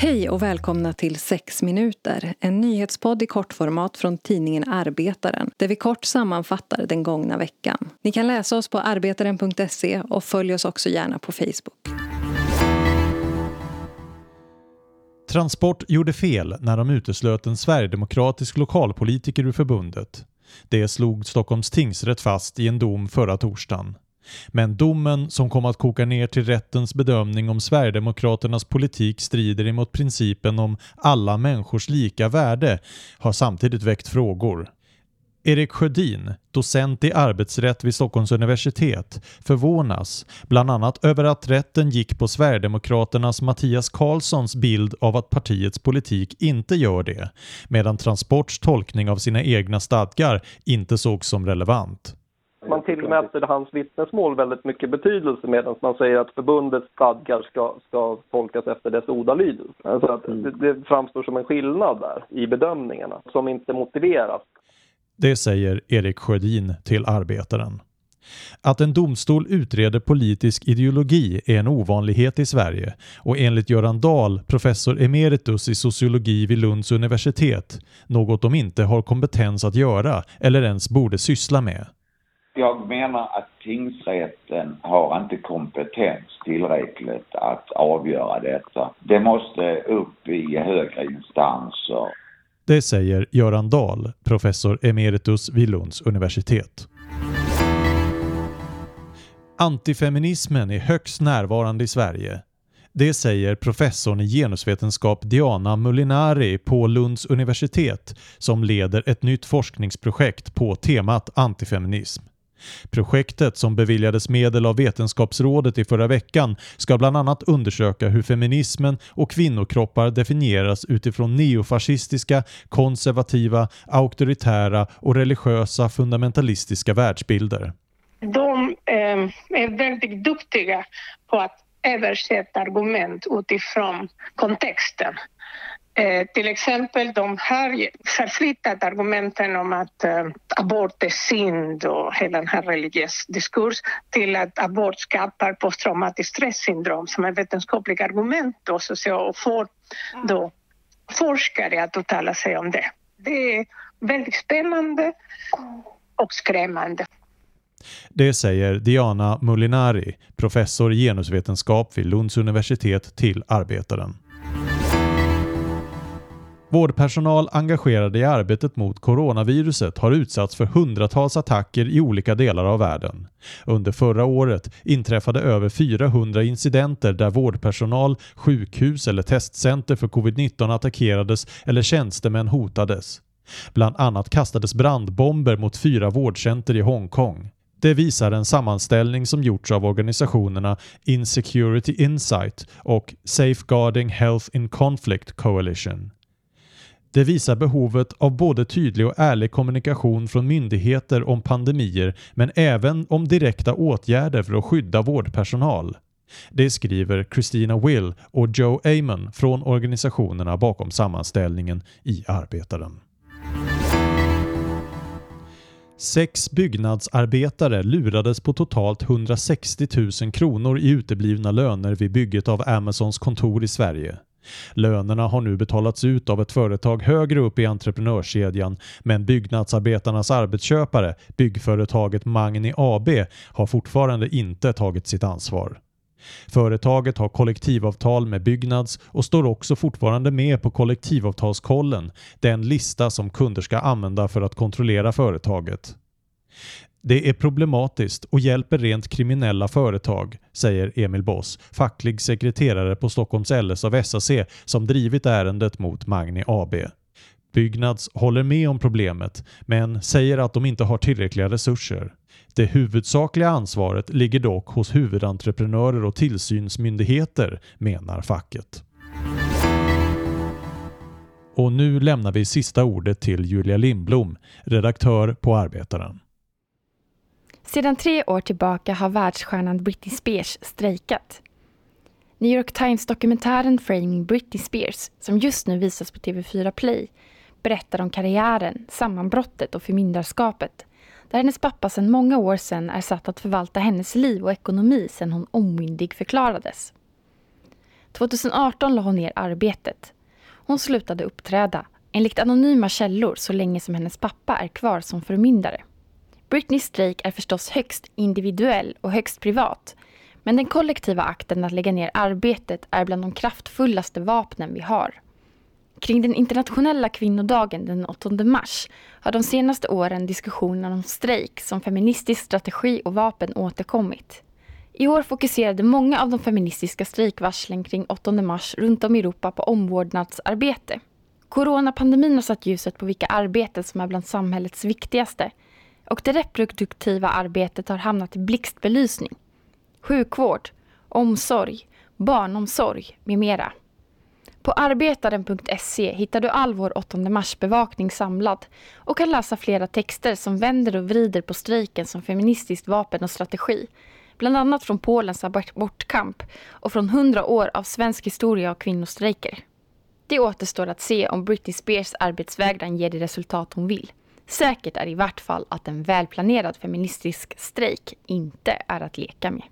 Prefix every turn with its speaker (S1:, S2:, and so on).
S1: Hej och välkomna till 6 minuter, en nyhetspodd i kortformat från tidningen Arbetaren där vi kort sammanfattar den gångna veckan. Ni kan läsa oss på arbetaren.se och följ oss också gärna på Facebook.
S2: Transport gjorde fel när de uteslöt en sverigedemokratisk lokalpolitiker ur förbundet. Det slog Stockholms tingsrätt fast i en dom förra torsdagen. Men domen som kom att koka ner till rättens bedömning om Sverigedemokraternas politik strider emot principen om alla människors lika värde har samtidigt väckt frågor. Erik Sjödin, docent i arbetsrätt vid Stockholms universitet, förvånas bland annat över att rätten gick på Sverigedemokraternas Mattias Karlssons bild av att partiets politik inte gör det, medan Transports tolkning av sina egna stadgar inte sågs som relevant.
S3: Man tillmäter hans vittnesmål väldigt mycket betydelse medan man säger att förbundets stadgar ska, ska tolkas efter dess ordalydelse. Alltså att det, det framstår som en skillnad där i bedömningarna som inte motiveras.
S2: Det säger Erik Sjödin till Arbetaren. Att en domstol utreder politisk ideologi är en ovanlighet i Sverige och enligt Göran Dahl, professor emeritus i sociologi vid Lunds universitet, något de inte har kompetens att göra eller ens borde syssla med.
S4: Jag menar att tingsrätten har inte kompetens tillräckligt att avgöra detta. Det måste upp i högre instanser.
S2: Det säger Göran Dahl, professor emeritus vid Lunds universitet. Antifeminismen är högst närvarande i Sverige. Det säger professorn i genusvetenskap Diana Mulinari på Lunds universitet som leder ett nytt forskningsprojekt på temat antifeminism. Projektet som beviljades medel av Vetenskapsrådet i förra veckan ska bland annat undersöka hur feminismen och kvinnokroppar definieras utifrån neofascistiska, konservativa, auktoritära och religiösa fundamentalistiska världsbilder.
S5: De eh, är väldigt duktiga på att översätta argument utifrån kontexten. Eh, till exempel de har förflyttat argumenten om att eh, abort är synd och hela den här religiös diskurs till att abort skapar posttraumatiskt stresssyndrom som är vetenskapliga argument och, så, och får då forskare att uttala sig om det. Det är väldigt spännande och skrämmande.
S2: Det säger Diana Mulinari, professor i genusvetenskap vid Lunds universitet till Arbetaren. Vårdpersonal engagerade i arbetet mot coronaviruset har utsatts för hundratals attacker i olika delar av världen. Under förra året inträffade över 400 incidenter där vårdpersonal, sjukhus eller testcenter för covid-19 attackerades eller tjänstemän hotades. Bland annat kastades brandbomber mot fyra vårdcenter i Hongkong. Det visar en sammanställning som gjorts av organisationerna Insecurity Insight och Safeguarding Health in Conflict Coalition. Det visar behovet av både tydlig och ärlig kommunikation från myndigheter om pandemier men även om direkta åtgärder för att skydda vårdpersonal. Det skriver Christina Will och Joe Amon från organisationerna bakom sammanställningen i Arbetaren. Sex byggnadsarbetare lurades på totalt 160 000 kronor i uteblivna löner vid bygget av Amazons kontor i Sverige. Lönerna har nu betalats ut av ett företag högre upp i entreprenörskedjan men byggnadsarbetarnas arbetsköpare, byggföretaget Magni AB, har fortfarande inte tagit sitt ansvar. Företaget har kollektivavtal med Byggnads och står också fortfarande med på kollektivavtalskollen, den lista som kunder ska använda för att kontrollera företaget. Det är problematiskt och hjälper rent kriminella företag, säger Emil Boss, facklig sekreterare på Stockholms LS av SAC som drivit ärendet mot Magni AB. Byggnads håller med om problemet men säger att de inte har tillräckliga resurser. Det huvudsakliga ansvaret ligger dock hos huvudentreprenörer och tillsynsmyndigheter, menar facket. Och nu lämnar vi sista ordet till Julia Lindblom, redaktör på Arbetaren.
S6: Sedan tre år tillbaka har världsstjärnan Britney Spears strejkat. New York Times-dokumentären Framing Britney Spears, som just nu visas på TV4 Play, berättar om karriären, sammanbrottet och förmyndarskapet. Där hennes pappa sedan många år sedan är satt att förvalta hennes liv och ekonomi sedan hon omyndig förklarades. 2018 la hon ner arbetet. Hon slutade uppträda, enligt anonyma källor så länge som hennes pappa är kvar som förmyndare. Britneys strejk är förstås högst individuell och högst privat. Men den kollektiva akten att lägga ner arbetet är bland de kraftfullaste vapnen vi har. Kring den internationella kvinnodagen den 8 mars har de senaste åren diskussionen om strejk som feministisk strategi och vapen återkommit. I år fokuserade många av de feministiska strejkvarslen kring 8 mars runt om i Europa på omvårdnadsarbete. Coronapandemin har satt ljuset på vilka arbeten som är bland samhällets viktigaste och det reproduktiva arbetet har hamnat i blixtbelysning. Sjukvård, omsorg, barnomsorg med mera. På arbetaren.se hittar du all vår 8 mars-bevakning samlad och kan läsa flera texter som vänder och vrider på strejken som feministiskt vapen och strategi. Bland annat från Polens abortkamp och från 100 år av svensk historia och kvinnostrejker. Det återstår att se om Britney Spears arbetsvägran ger det resultat hon vill. Säkert är i vart fall att en välplanerad feministisk strejk inte är att leka med.